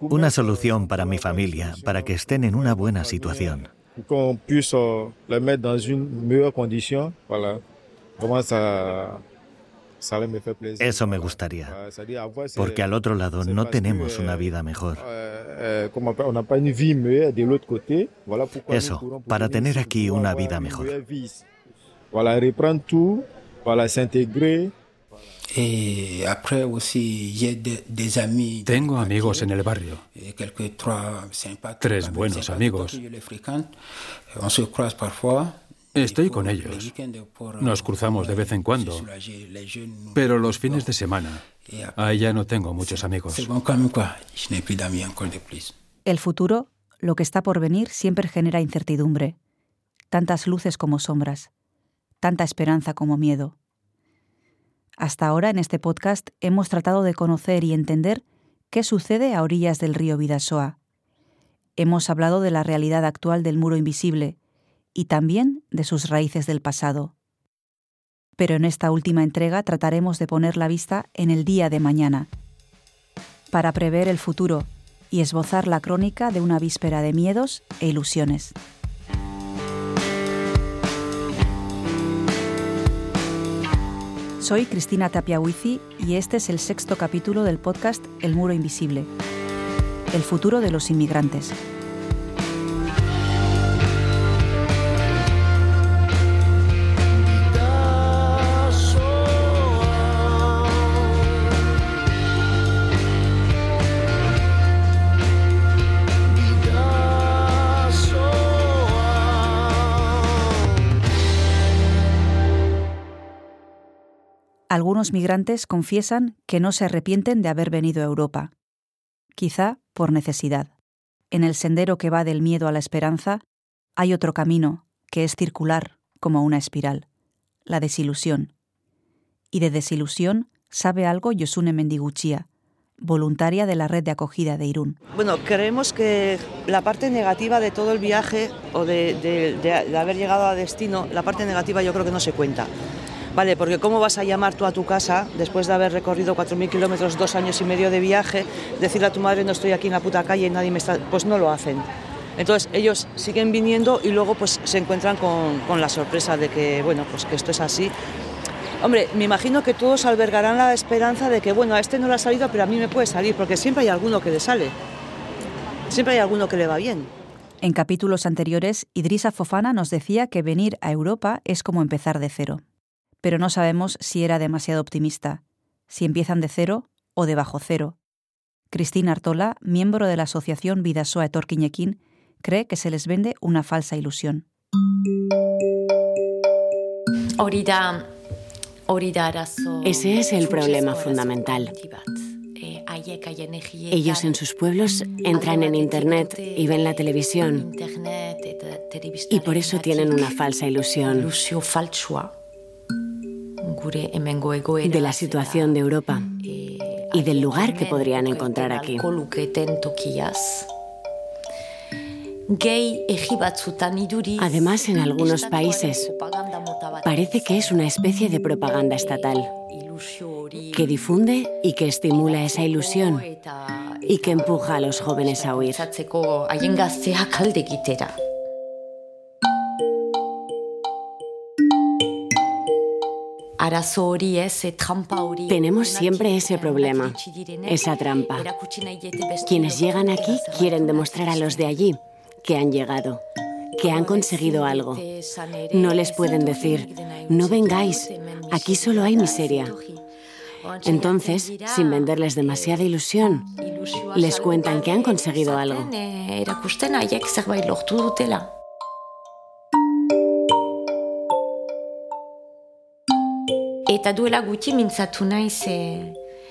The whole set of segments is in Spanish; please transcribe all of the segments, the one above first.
Una solución para mi familia, para que estén en una buena situación. Eso me gustaría, porque al otro lado no tenemos una vida mejor. Eso, para tener aquí una vida mejor. Tengo amigos en el barrio, tres buenos amigos. Estoy con ellos. Nos cruzamos de vez en cuando. Pero los fines de semana, ahí ya no tengo muchos amigos. El futuro, lo que está por venir, siempre genera incertidumbre. Tantas luces como sombras. Tanta esperanza como miedo. Hasta ahora en este podcast hemos tratado de conocer y entender qué sucede a orillas del río Vidasoa. Hemos hablado de la realidad actual del muro invisible, y también de sus raíces del pasado. Pero en esta última entrega trataremos de poner la vista en el día de mañana, para prever el futuro y esbozar la crónica de una víspera de miedos e ilusiones. Soy Cristina Tapiahuizi y este es el sexto capítulo del podcast El Muro Invisible, el futuro de los inmigrantes. Algunos migrantes confiesan que no se arrepienten de haber venido a Europa, quizá por necesidad. En el sendero que va del miedo a la esperanza hay otro camino que es circular como una espiral, la desilusión. Y de desilusión sabe algo Yosune Mendiguchía, voluntaria de la red de acogida de Irún. Bueno, creemos que la parte negativa de todo el viaje o de, de haber llegado a destino, la parte negativa yo creo que no se cuenta. Vale, porque ¿cómo vas a llamar tú a tu casa después de haber recorrido 4.000 kilómetros, dos años y medio de viaje, decirle a tu madre no estoy aquí en la puta calle y nadie me está... Pues no lo hacen. Entonces ellos siguen viniendo y luego pues se encuentran con, la sorpresa de que, bueno, pues que esto es así. Hombre, me imagino que todos albergarán la esperanza de que, bueno, a este no le ha salido, pero a mí me puede salir, porque siempre hay alguno que le sale. Siempre hay alguno que le va bien. En capítulos anteriores, Idrisa Fofana nos decía que venir a Europa es como empezar de cero pero no sabemos si era demasiado optimista, si empiezan de cero o de bajo cero. Cristina Artola, miembro de la asociación Vidasoa Etorquiñequín, cree que se les vende una falsa ilusión. Ese es el problema fundamental. Ellos en sus pueblos entran en Internet y ven la televisión. Y por eso tienen una falsa ilusión de la situación de Europa y del lugar que podrían encontrar aquí. Además, en algunos países parece que es una especie de propaganda estatal que difunde y que estimula esa ilusión y que empuja a los jóvenes a huir. Tenemos siempre ese problema, esa trampa. Quienes llegan aquí quieren demostrar a los de allí que han llegado, que han conseguido algo. No les pueden decir, no vengáis, aquí solo hay miseria. Entonces, sin venderles demasiada ilusión, les cuentan que han conseguido algo.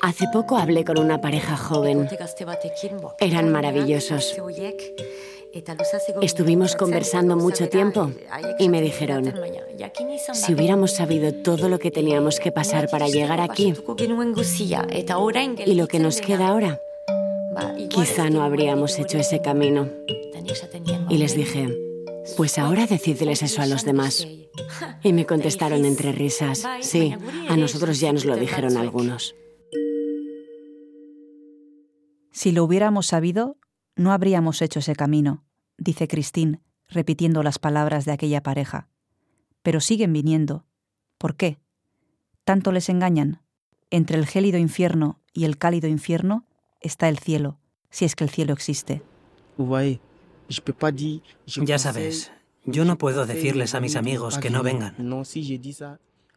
Hace poco hablé con una pareja joven. Eran maravillosos. Estuvimos conversando mucho tiempo y me dijeron, si hubiéramos sabido todo lo que teníamos que pasar para llegar aquí y lo que nos queda ahora, quizá no habríamos hecho ese camino. Y les dije, pues ahora decídeles eso a los demás. Y me contestaron entre risas, sí, a nosotros ya nos lo dijeron algunos. Si lo hubiéramos sabido, no habríamos hecho ese camino, dice Christine, repitiendo las palabras de aquella pareja. Pero siguen viniendo. ¿Por qué? ¿Tanto les engañan? Entre el gélido infierno y el cálido infierno está el cielo, si es que el cielo existe. Ya sabes, yo no puedo decirles a mis amigos que no vengan.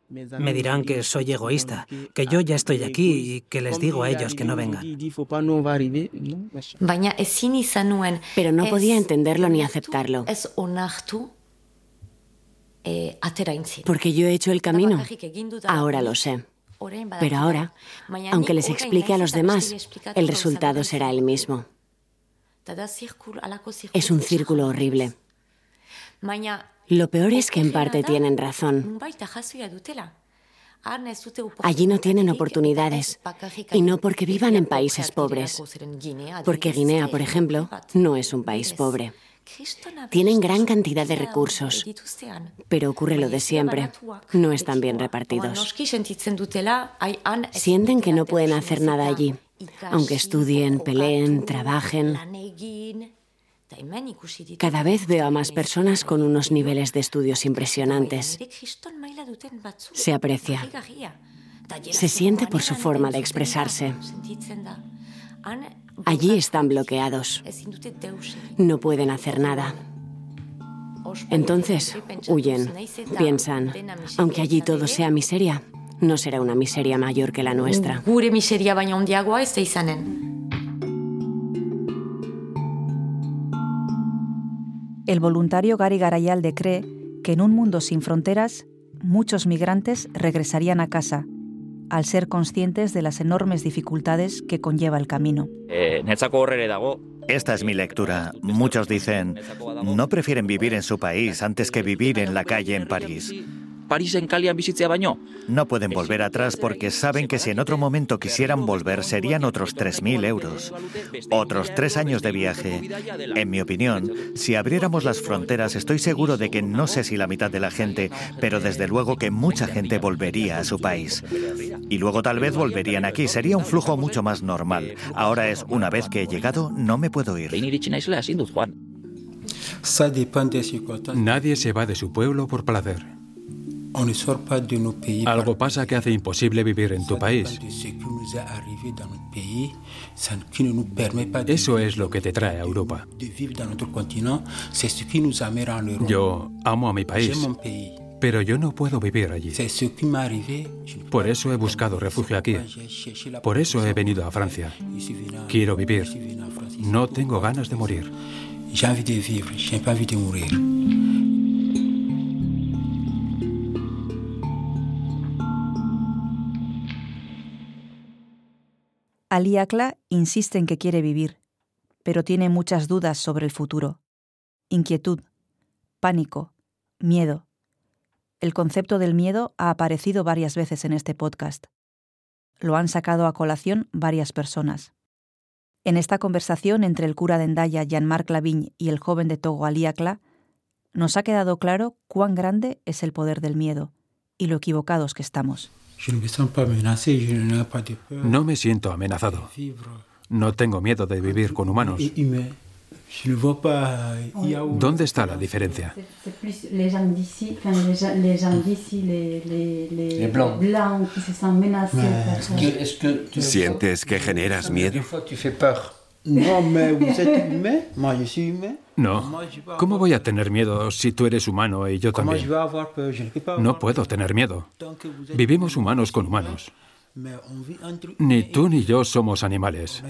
Me dirán que soy egoísta, que yo ya estoy aquí y que les digo a ellos que no vengan. Pero no podía entenderlo ni aceptarlo. Porque yo he hecho el camino. Ahora lo sé. Pero ahora, aunque les explique a los demás, el resultado será el mismo. Es un círculo horrible. Lo peor es que en parte tienen razón. Allí no tienen oportunidades, y no porque vivan en países pobres, porque Guinea, por ejemplo, no es un país pobre. Tienen gran cantidad de recursos, pero ocurre lo de siempre, no están bien repartidos. Sienten que no pueden hacer nada allí, aunque estudien, peleen, trabajen. Cada vez veo a más personas con unos niveles de estudios impresionantes. Se aprecia. Se siente por su forma de expresarse. Allí están bloqueados. No pueden hacer nada. Entonces, huyen. Piensan, aunque allí todo sea miseria, no será una miseria mayor que la nuestra. El voluntario Gary Garayalde cree que en un mundo sin fronteras, muchos migrantes regresarían a casa, al ser conscientes de las enormes dificultades que conlleva el camino. Esta es mi lectura. Muchos dicen, no prefieren vivir en su país antes que vivir en la calle en París. No pueden volver atrás porque saben que si en otro momento quisieran volver serían otros 3.000 euros, otros tres años de viaje. En mi opinión, si abriéramos las fronteras estoy seguro de que no sé si la mitad de la gente, pero desde luego que mucha gente volvería a su país. Y luego tal vez volverían aquí, sería un flujo mucho más normal. Ahora es, una vez que he llegado, no me puedo ir. Nadie se va de su pueblo por placer. Algo pasa que hace imposible vivir en tu país. Eso es lo que te trae a Europa. Yo amo a mi país, pero yo no puedo vivir allí. Por eso he buscado refugio aquí. Por eso he venido a Francia. Quiero vivir. No tengo ganas de morir. Ali Akla insiste en que quiere vivir, pero tiene muchas dudas sobre el futuro. Inquietud, pánico, miedo. El concepto del miedo ha aparecido varias veces en este podcast. Lo han sacado a colación varias personas. En esta conversación entre el cura de Endaya, Jean-Marc Lavigne, y el joven de Togo, Ali Akla, nos ha quedado claro cuán grande es el poder del miedo y lo equivocados que estamos. No me siento amenazado. No tengo miedo de vivir con humanos. ¿Dónde está la diferencia? ¿Sientes que generas miedo? No. ¿Cómo voy a tener miedo si tú eres humano y yo también? No puedo tener miedo. Vivimos humanos con humanos. Ni tú ni yo somos animales.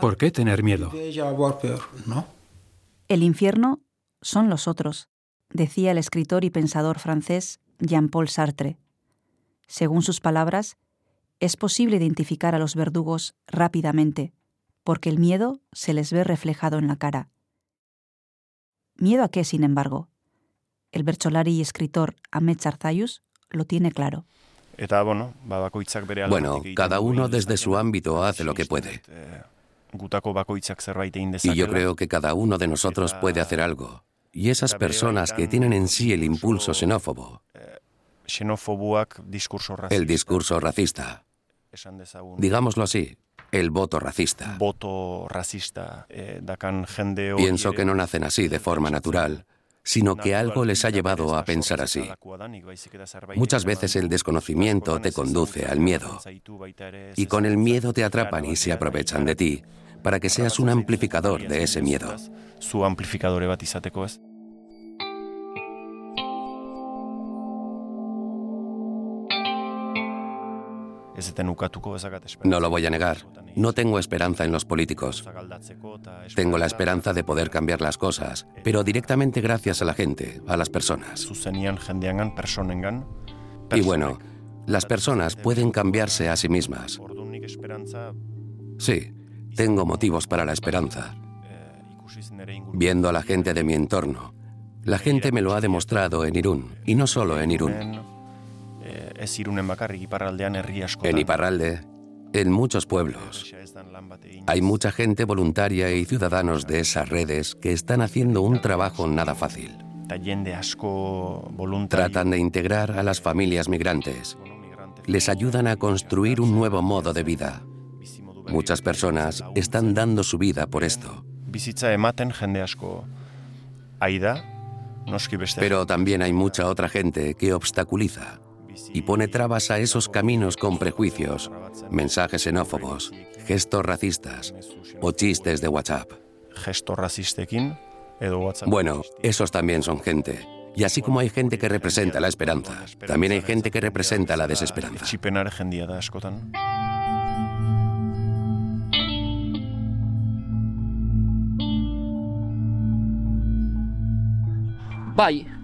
¿Por qué tener miedo? El infierno son los otros, decía el escritor y pensador francés Jean-Paul Sartre. Según sus palabras, es posible identificar a los verdugos rápidamente, porque el miedo se les ve reflejado en la cara. ¿Miedo a qué, sin embargo? El bercholari y escritor Ahmed Zarzayus lo tiene claro. Bueno, cada uno desde su ámbito hace lo que puede. Y yo creo que cada uno de nosotros puede hacer algo. Y esas personas que tienen en sí el impulso xenófobo El discurso racista. Digámoslo así, el voto racista. Eh, Pienso que no nacen así de forma natural, sino que algo les ha llevado a pensar así. Muchas veces el desconocimiento te conduce al miedo, y con el miedo te atrapan y se aprovechan de ti para que seas un amplificador de ese miedo. Su amplificador No lo voy a negar. No tengo esperanza en los políticos. Tengo la esperanza de poder cambiar las cosas, pero directamente gracias a la gente, a las personas. Y bueno, las personas pueden cambiarse a sí mismas. Sí, tengo motivos para la esperanza. Viendo a la gente de mi entorno, la gente me lo ha demostrado en Irún, y no solo en Irún. En Iparralde, en muchos pueblos, hay mucha gente voluntaria y ciudadanos de esas redes que están haciendo un trabajo nada fácil. Tratan de integrar a las familias migrantes. Les ayudan a construir un nuevo modo de vida. Muchas personas están dando su vida por esto. Pero también hay mucha otra gente que obstaculiza y pone trabas a esos caminos con prejuicios, mensajes xenófobos, gestos racistas o chistes de WhatsApp. Bueno, esos también son gente. Y así como hay gente que representa la esperanza, también hay gente que representa la desesperanza. Bye.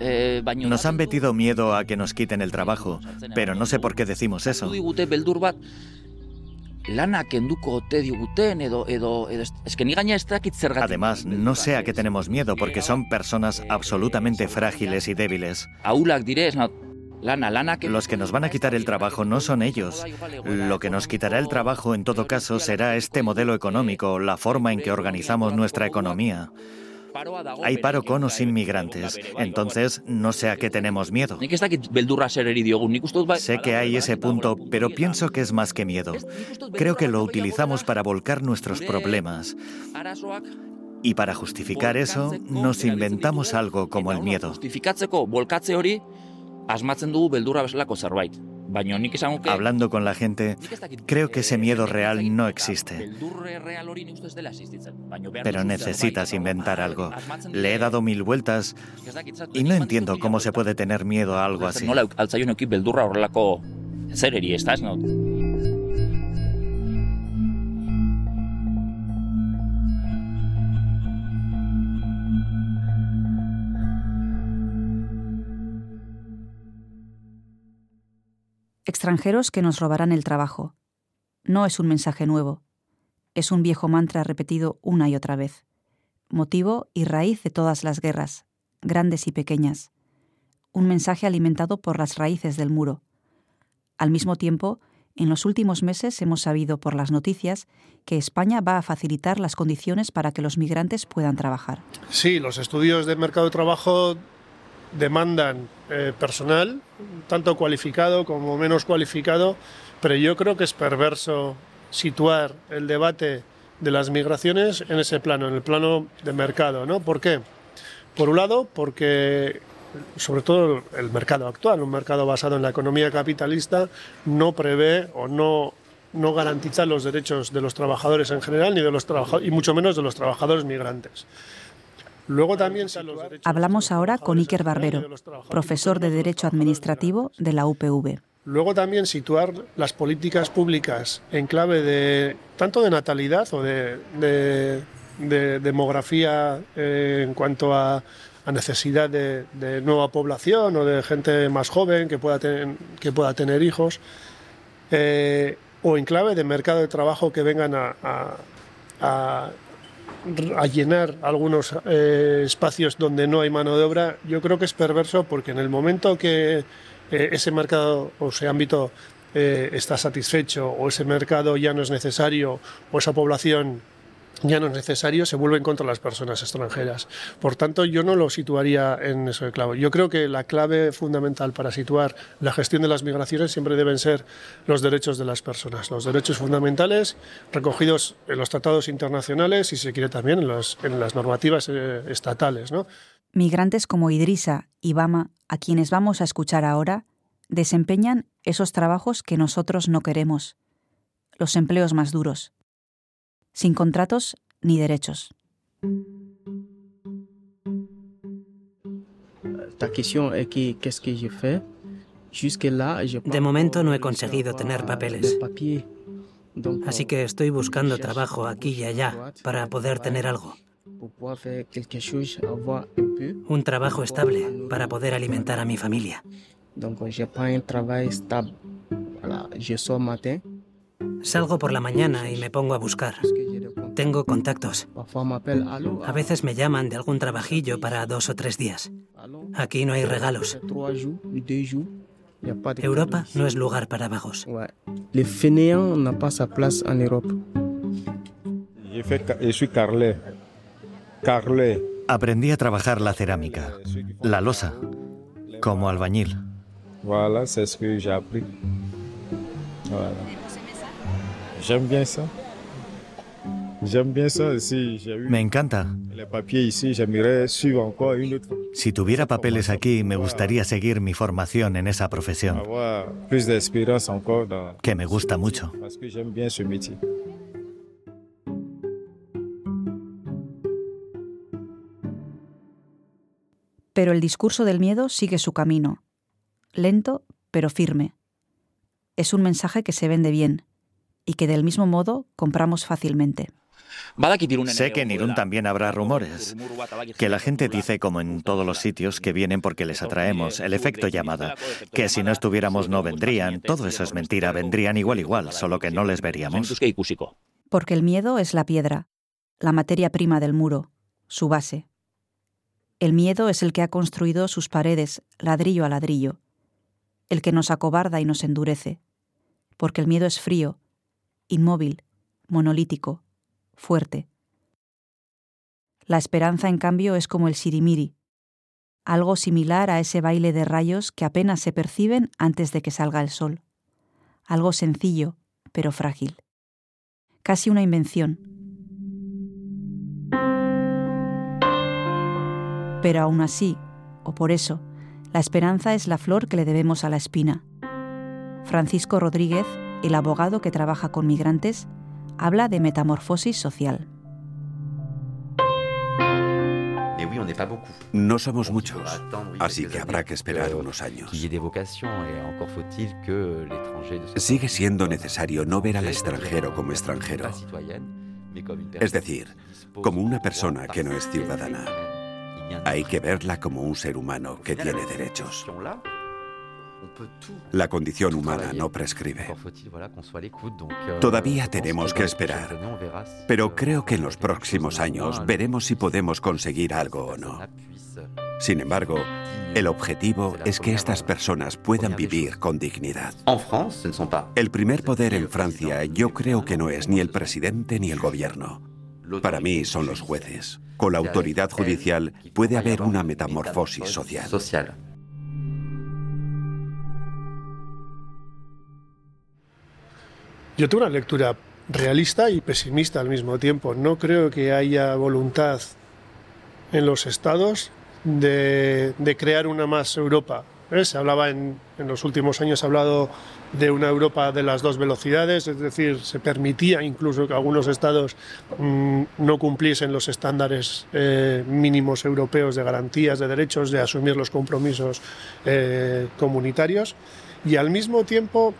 Eh, nos han metido miedo a que nos quiten el trabajo, pero no sé por qué decimos eso. Además, no sé a qué tenemos miedo porque son personas absolutamente frágiles y débiles. Los que nos van a quitar el trabajo no son ellos. Lo que nos quitará el trabajo en todo caso será este modelo económico, la forma en que organizamos nuestra economía. Hay paro con o sin migrantes, entonces no sé a qué tenemos miedo. Sé que hay ese punto, pero pienso que es más que miedo. Creo que lo utilizamos para volcar nuestros problemas. Y para justificar eso, nos inventamos algo como el miedo. Hablando con la gente, creo que ese miedo real no existe. Pero necesitas inventar algo. Le he dado mil vueltas y no entiendo cómo se puede tener miedo a algo así. Extranjeros que nos robarán el trabajo. No es un mensaje nuevo. Es un viejo mantra repetido una y otra vez. Motivo y raíz de todas las guerras, grandes y pequeñas. Un mensaje alimentado por las raíces del muro. Al mismo tiempo, en los últimos meses hemos sabido por las noticias que España va a facilitar las condiciones para que los migrantes puedan trabajar. Sí, los estudios del mercado de trabajo demandan eh, personal, tanto cualificado como menos cualificado, pero yo creo que es perverso situar el debate de las migraciones en ese plano, en el plano de mercado. ¿no? ¿Por qué? Por un lado, porque sobre todo el mercado actual, un mercado basado en la economía capitalista, no prevé o no, no garantiza los derechos de los trabajadores en general, ni de los y mucho menos de los trabajadores migrantes. Luego también Hablamos ahora con Iker Barbero, profesor de Derecho Administrativo de la UPV. Luego también situar las políticas públicas en clave de tanto de natalidad o de, demografía eh, en cuanto a, necesidad de, nueva población o de gente más joven que pueda, que pueda tener hijos, eh, o en clave de mercado de trabajo que vengan a a llenar algunos eh, espacios donde no hay mano de obra, yo creo que es perverso porque en el momento que eh, ese mercado o ese ámbito eh, está satisfecho o ese mercado ya no es necesario o esa población ya no es necesario, se vuelven contra las personas extranjeras. Por tanto, yo no lo situaría en eso de clavo. Yo creo que la clave fundamental para situar la gestión de las migraciones siempre deben ser los derechos de las personas, los derechos fundamentales recogidos en los tratados internacionales y, si se quiere, también en, las normativas eh, estatales. ¿no? Migrantes como Idrisa y Bama, a quienes vamos a escuchar ahora, desempeñan esos trabajos que nosotros no queremos, los empleos más duros sin contratos ni derechos. De momento no he conseguido tener papeles. Así que estoy buscando trabajo aquí y allá para poder tener algo. Un trabajo estable para poder alimentar a mi familia. Salgo por la mañana y me pongo a buscar. Tengo contactos. A veces me llaman de algún trabajillo para dos o tres días. Aquí no hay regalos. Europa no es lugar para vagos. Aprendí a trabajar la cerámica, la losa, como albañil. Voilà, c'est ce que j'ai appris. Me encanta. Si tuviera papeles aquí, me gustaría seguir mi formación en esa profesión, que me gusta mucho. Pero el discurso del miedo sigue su camino, lento pero firme. Es un mensaje que se vende bien y que del mismo modo compramos fácilmente. Sé que en Irún también habrá rumores, que la gente dice, como en todos los sitios, que vienen porque les atraemos, el efecto llamada, que si no estuviéramos no vendrían, todo eso es mentira, vendrían igual igual, solo que no les veríamos. Porque el miedo es la piedra, la materia prima del muro, su base. El miedo es el que ha construido sus paredes, ladrillo a ladrillo, el que nos acobarda y nos endurece, porque el miedo es frío, inmóvil, monolítico, fuerte. La esperanza, en cambio, es como el sirimiri, algo similar a ese baile de rayos que apenas se perciben antes de que salga el sol. Algo sencillo, pero frágil. Casi una invención. Pero aún así, o por eso, la esperanza es la flor que le debemos a la espina. Francisco Rodríguez el abogado que trabaja con migrantes, habla de metamorfosis social. No somos muchos, así que habrá que esperar unos años. Sigue siendo necesario no ver al extranjero como extranjero, es decir, como una persona que no es ciudadana. Hay que verla como un ser humano que tiene derechos. La condición humana no prescribe. Todavía tenemos que esperar, pero creo que en los próximos años veremos si podemos conseguir algo o no. Sin embargo, el objetivo es que estas personas puedan vivir con dignidad. El primer poder en Francia yo creo que no es ni el presidente ni el gobierno. Para mí son los jueces. Con la autoridad judicial puede haber una metamorfosis social. Yo tengo una lectura realista y pesimista al mismo tiempo. No creo que haya voluntad en los estados de, crear una más Europa. ¿Eh? Se hablaba en, los últimos años, se ha hablado de una Europa de las dos velocidades, es decir, se permitía incluso que algunos estados mm, no cumpliesen los estándares eh, mínimos europeos de garantías de derechos, de asumir los compromisos eh, comunitarios. Y al mismo tiempo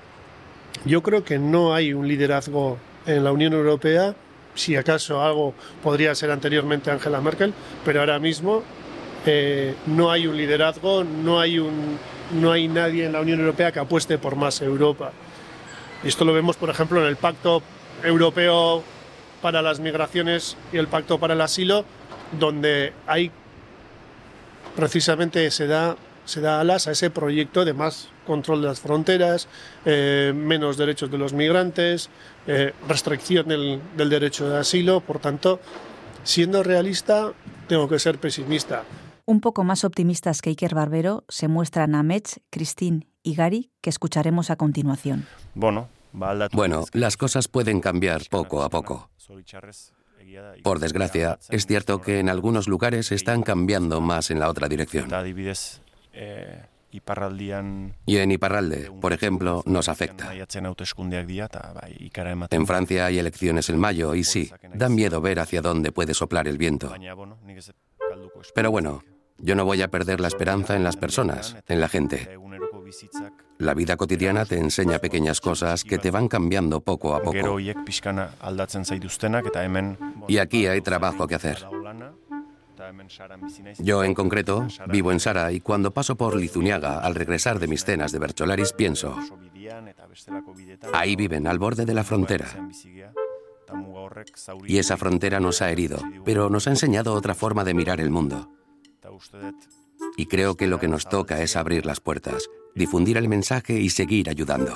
yo creo que no hay un liderazgo en la Unión Europea, si acaso algo podría ser anteriormente Angela Merkel, pero ahora mismo eh, no hay un liderazgo, no hay, un, no hay nadie en la Unión Europea que apueste por más Europa. Esto lo vemos, por ejemplo, en el Pacto Europeo para las Migraciones y el Pacto para el Asilo, donde precisamente se da se da alas a ese proyecto de más control de las fronteras, eh, menos derechos de los migrantes, eh, restricción del, del derecho de asilo. Por tanto, siendo realista, tengo que ser pesimista. Un poco más optimistas que Iker Barbero se muestran Amech, Christine y Gary, que escucharemos a continuación. Bueno, bueno, las cosas pueden cambiar poco a poco. Por desgracia, es cierto que en algunos lugares están cambiando más en la otra dirección. Y en Iparralde, por ejemplo, nos afecta. En Francia hay elecciones en mayo y sí, da miedo ver hacia dónde puede soplar el viento. Pero bueno, yo no voy a perder la esperanza en las personas, en la gente. La vida cotidiana te enseña pequeñas cosas que te van cambiando poco a poco. Y aquí hay trabajo que hacer. Yo, en concreto, vivo en Sara y cuando paso por Lizuniaga al regresar de mis cenas de Bercholaris pienso, ahí viven, al borde de la frontera. Y esa frontera nos ha herido, pero nos ha enseñado otra forma de mirar el mundo. Y creo que lo que nos toca es abrir las puertas, difundir el mensaje y seguir ayudando.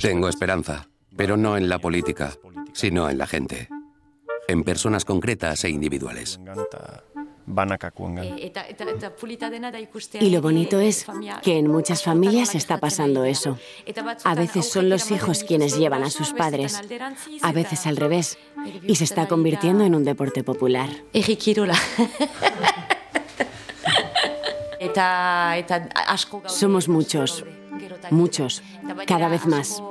Tengo esperanza, pero no en la política, sino en la gente, en personas concretas e individuales. Y lo bonito es que en muchas familias está pasando eso. A veces son los hijos quienes llevan a sus padres, a veces al revés, y se está convirtiendo en un deporte popular. Somos muchos, muchos, cada vez más.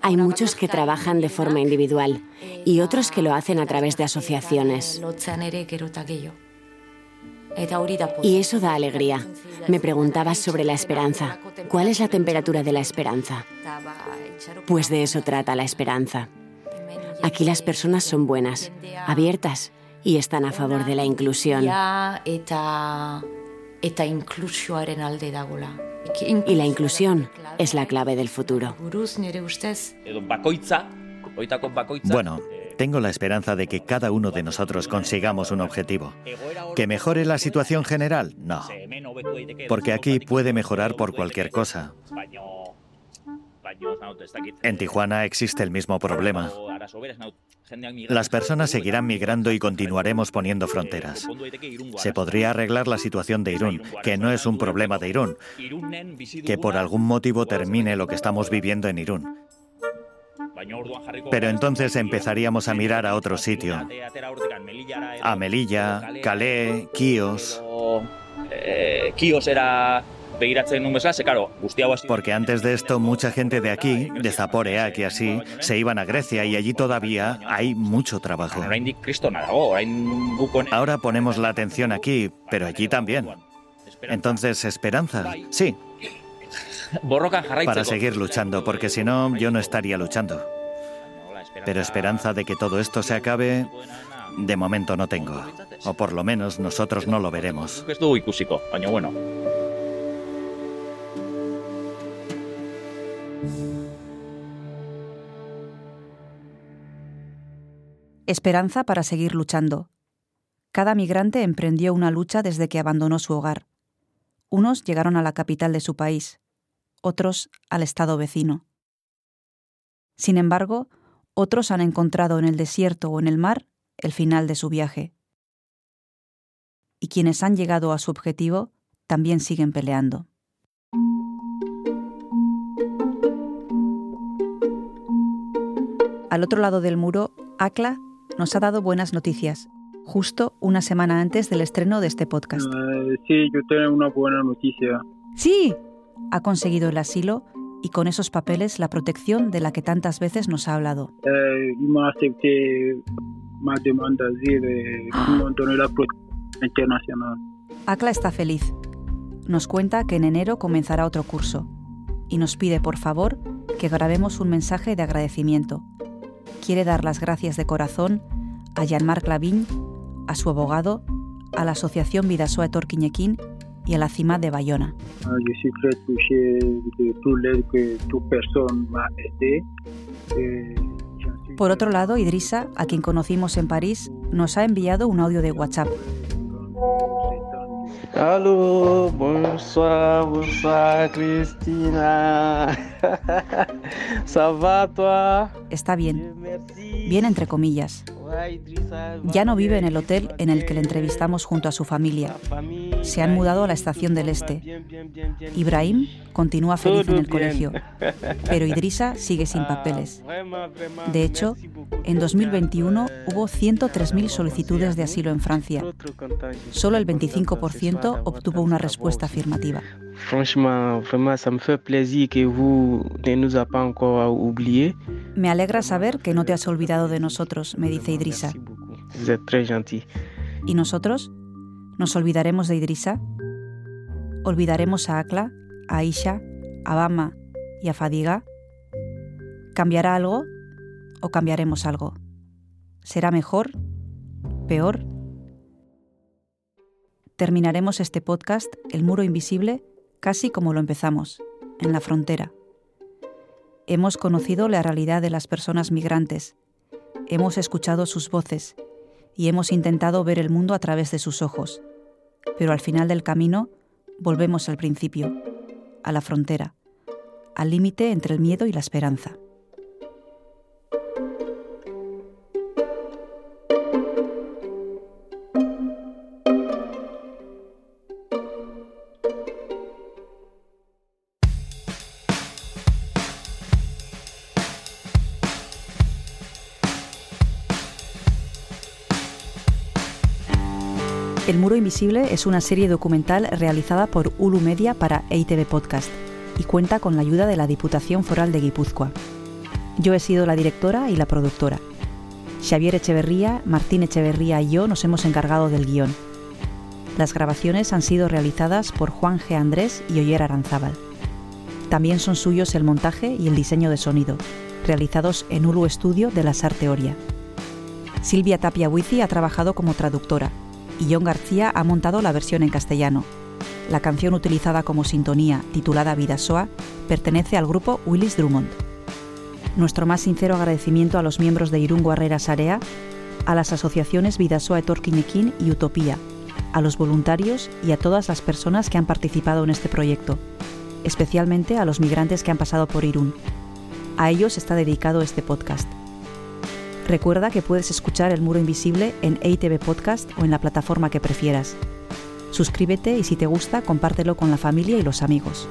Hay muchos que trabajan de forma individual y otros que lo hacen a través de asociaciones. Y eso da alegría. Me preguntabas sobre la esperanza. ¿Cuál es la temperatura de la esperanza? Pues de eso trata la esperanza. Aquí las personas son buenas, abiertas y están a favor de la inclusión. Y la inclusión es la clave del futuro. Bueno, tengo la esperanza de que cada uno de nosotros consigamos un objetivo. ¿Que mejore la situación general? No. Porque aquí puede mejorar por cualquier cosa. En Tijuana existe el mismo problema. Las personas seguirán migrando y continuaremos poniendo fronteras. Se podría arreglar la situación de Irún, que no es un problema de Irún, que por algún motivo termine lo que estamos viviendo en Irún. Pero entonces empezaríamos a mirar a otro sitio. A Melilla, Calais, Kios. Kios era porque antes de esto mucha gente de aquí, de Zaporeak y así, se iban a Grecia y allí todavía hay mucho trabajo. Ahora ponemos la atención aquí, pero allí también. Entonces, esperanza, sí. Para seguir luchando, porque si no, yo no estaría luchando. Pero esperanza de que todo esto se acabe, de momento no tengo. O por lo menos nosotros no lo veremos. bueno. Esperanza para seguir luchando. Cada migrante emprendió una lucha desde que abandonó su hogar. Unos llegaron a la capital de su país, otros al estado vecino. Sin embargo, otros han encontrado en el desierto o en el mar el final de su viaje. Y quienes han llegado a su objetivo también siguen peleando. Al otro lado del muro, Akla nos ha dado buenas noticias, justo una semana antes del estreno de este podcast. Eh, sí, yo tengo una buena noticia. Sí, ha conseguido el asilo y con esos papeles la protección de la que tantas veces nos ha hablado. Eh, demanda de la protección internacional. Akla está feliz. Nos cuenta que en enero comenzará otro curso y nos pide por favor que grabemos un mensaje de agradecimiento quiere dar las gracias de corazón a Jean-Marc Lavigne, a su abogado, a la Asociación Vidasoa Torquiñequín y a la CIMA de Bayona. Ah, eh, Por otro lado, Idrisa, a quien conocimos en París, nos ha enviado un audio de WhatsApp. Allô, bonsoir, bonsoir, Cristina. Está bien. Bien entre comillas. Ya no vive en el hotel en el que le entrevistamos junto a su familia. Se han mudado a la estación del Este. Ibrahim continúa feliz en el colegio, pero Idrisa sigue sin papeles. De hecho, en 2021 hubo 103.000 solicitudes de asilo en Francia. Solo el 25% obtuvo una respuesta afirmativa. Me alegra saber que no te has olvidado de nosotros, me dice Idrisa. ¿Y nosotros? ¿Nos olvidaremos de Idrisa? ¿Olvidaremos a Akla, a Aisha, a Bama y a Fadiga? ¿Cambiará algo o cambiaremos algo? ¿Será mejor? ¿Peor? Terminaremos este podcast, El Muro Invisible, casi como lo empezamos, en la frontera. Hemos conocido la realidad de las personas migrantes, hemos escuchado sus voces y hemos intentado ver el mundo a través de sus ojos. Pero al final del camino volvemos al principio, a la frontera, al límite entre el miedo y la esperanza. El Muro Invisible es una serie documental realizada por Ulu Media para EITV Podcast y cuenta con la ayuda de la Diputación Foral de Guipúzcoa. Yo he sido la directora y la productora. Xavier Echeverría, Martín Echeverría y yo nos hemos encargado del guion. Las grabaciones han sido realizadas por Juan G. Andrés y Oyer Aranzábal. También son suyos el montaje y el diseño de sonido, realizados en Ulu Estudio de la Sarteoria. Silvia Tapia Huizi ha trabajado como traductora y John García ha montado la versión en castellano. La canción utilizada como sintonía, titulada Vidasoa, pertenece al grupo Willis Drummond. Nuestro más sincero agradecimiento a los miembros de Irungo Herrera Sarea, a las asociaciones Vidasoa Etorquinequín y Utopía, a los voluntarios y a todas las personas que han participado en este proyecto, especialmente a los migrantes que han pasado por Irún. A ellos está dedicado este podcast. Recuerda que puedes escuchar El Muro Invisible en ATV Podcast o en la plataforma que prefieras. Suscríbete y si te gusta, compártelo con la familia y los amigos.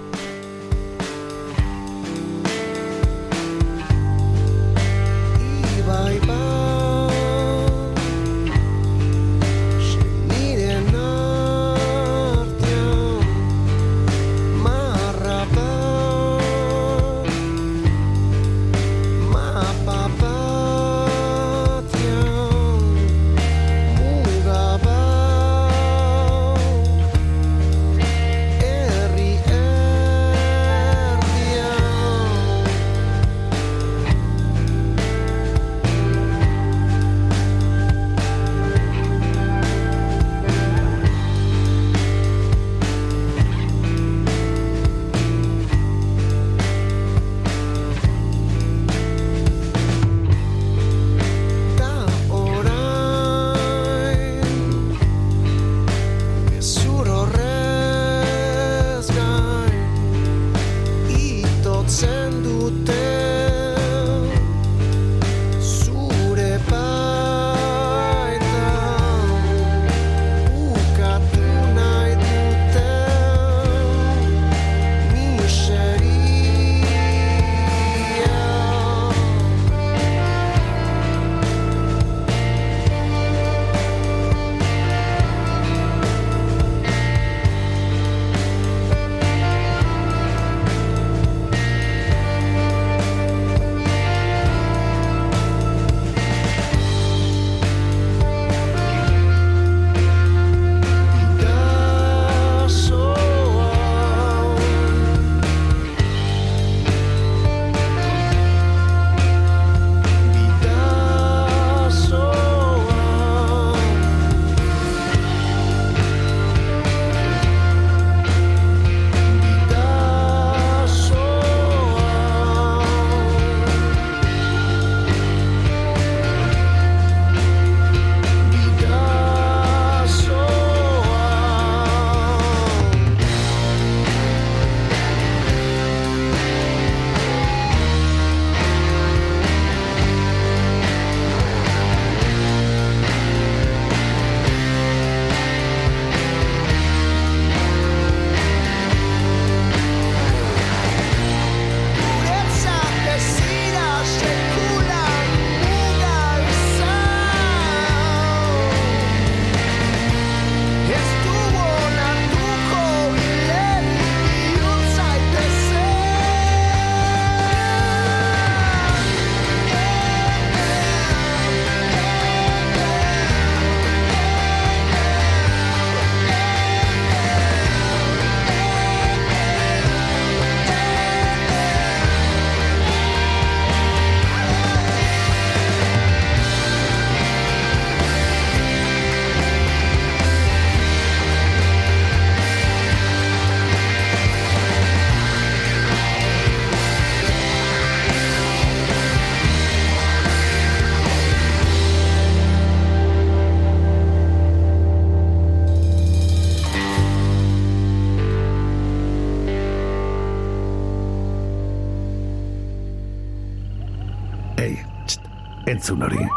Entzun hori.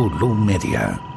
Ulu Media.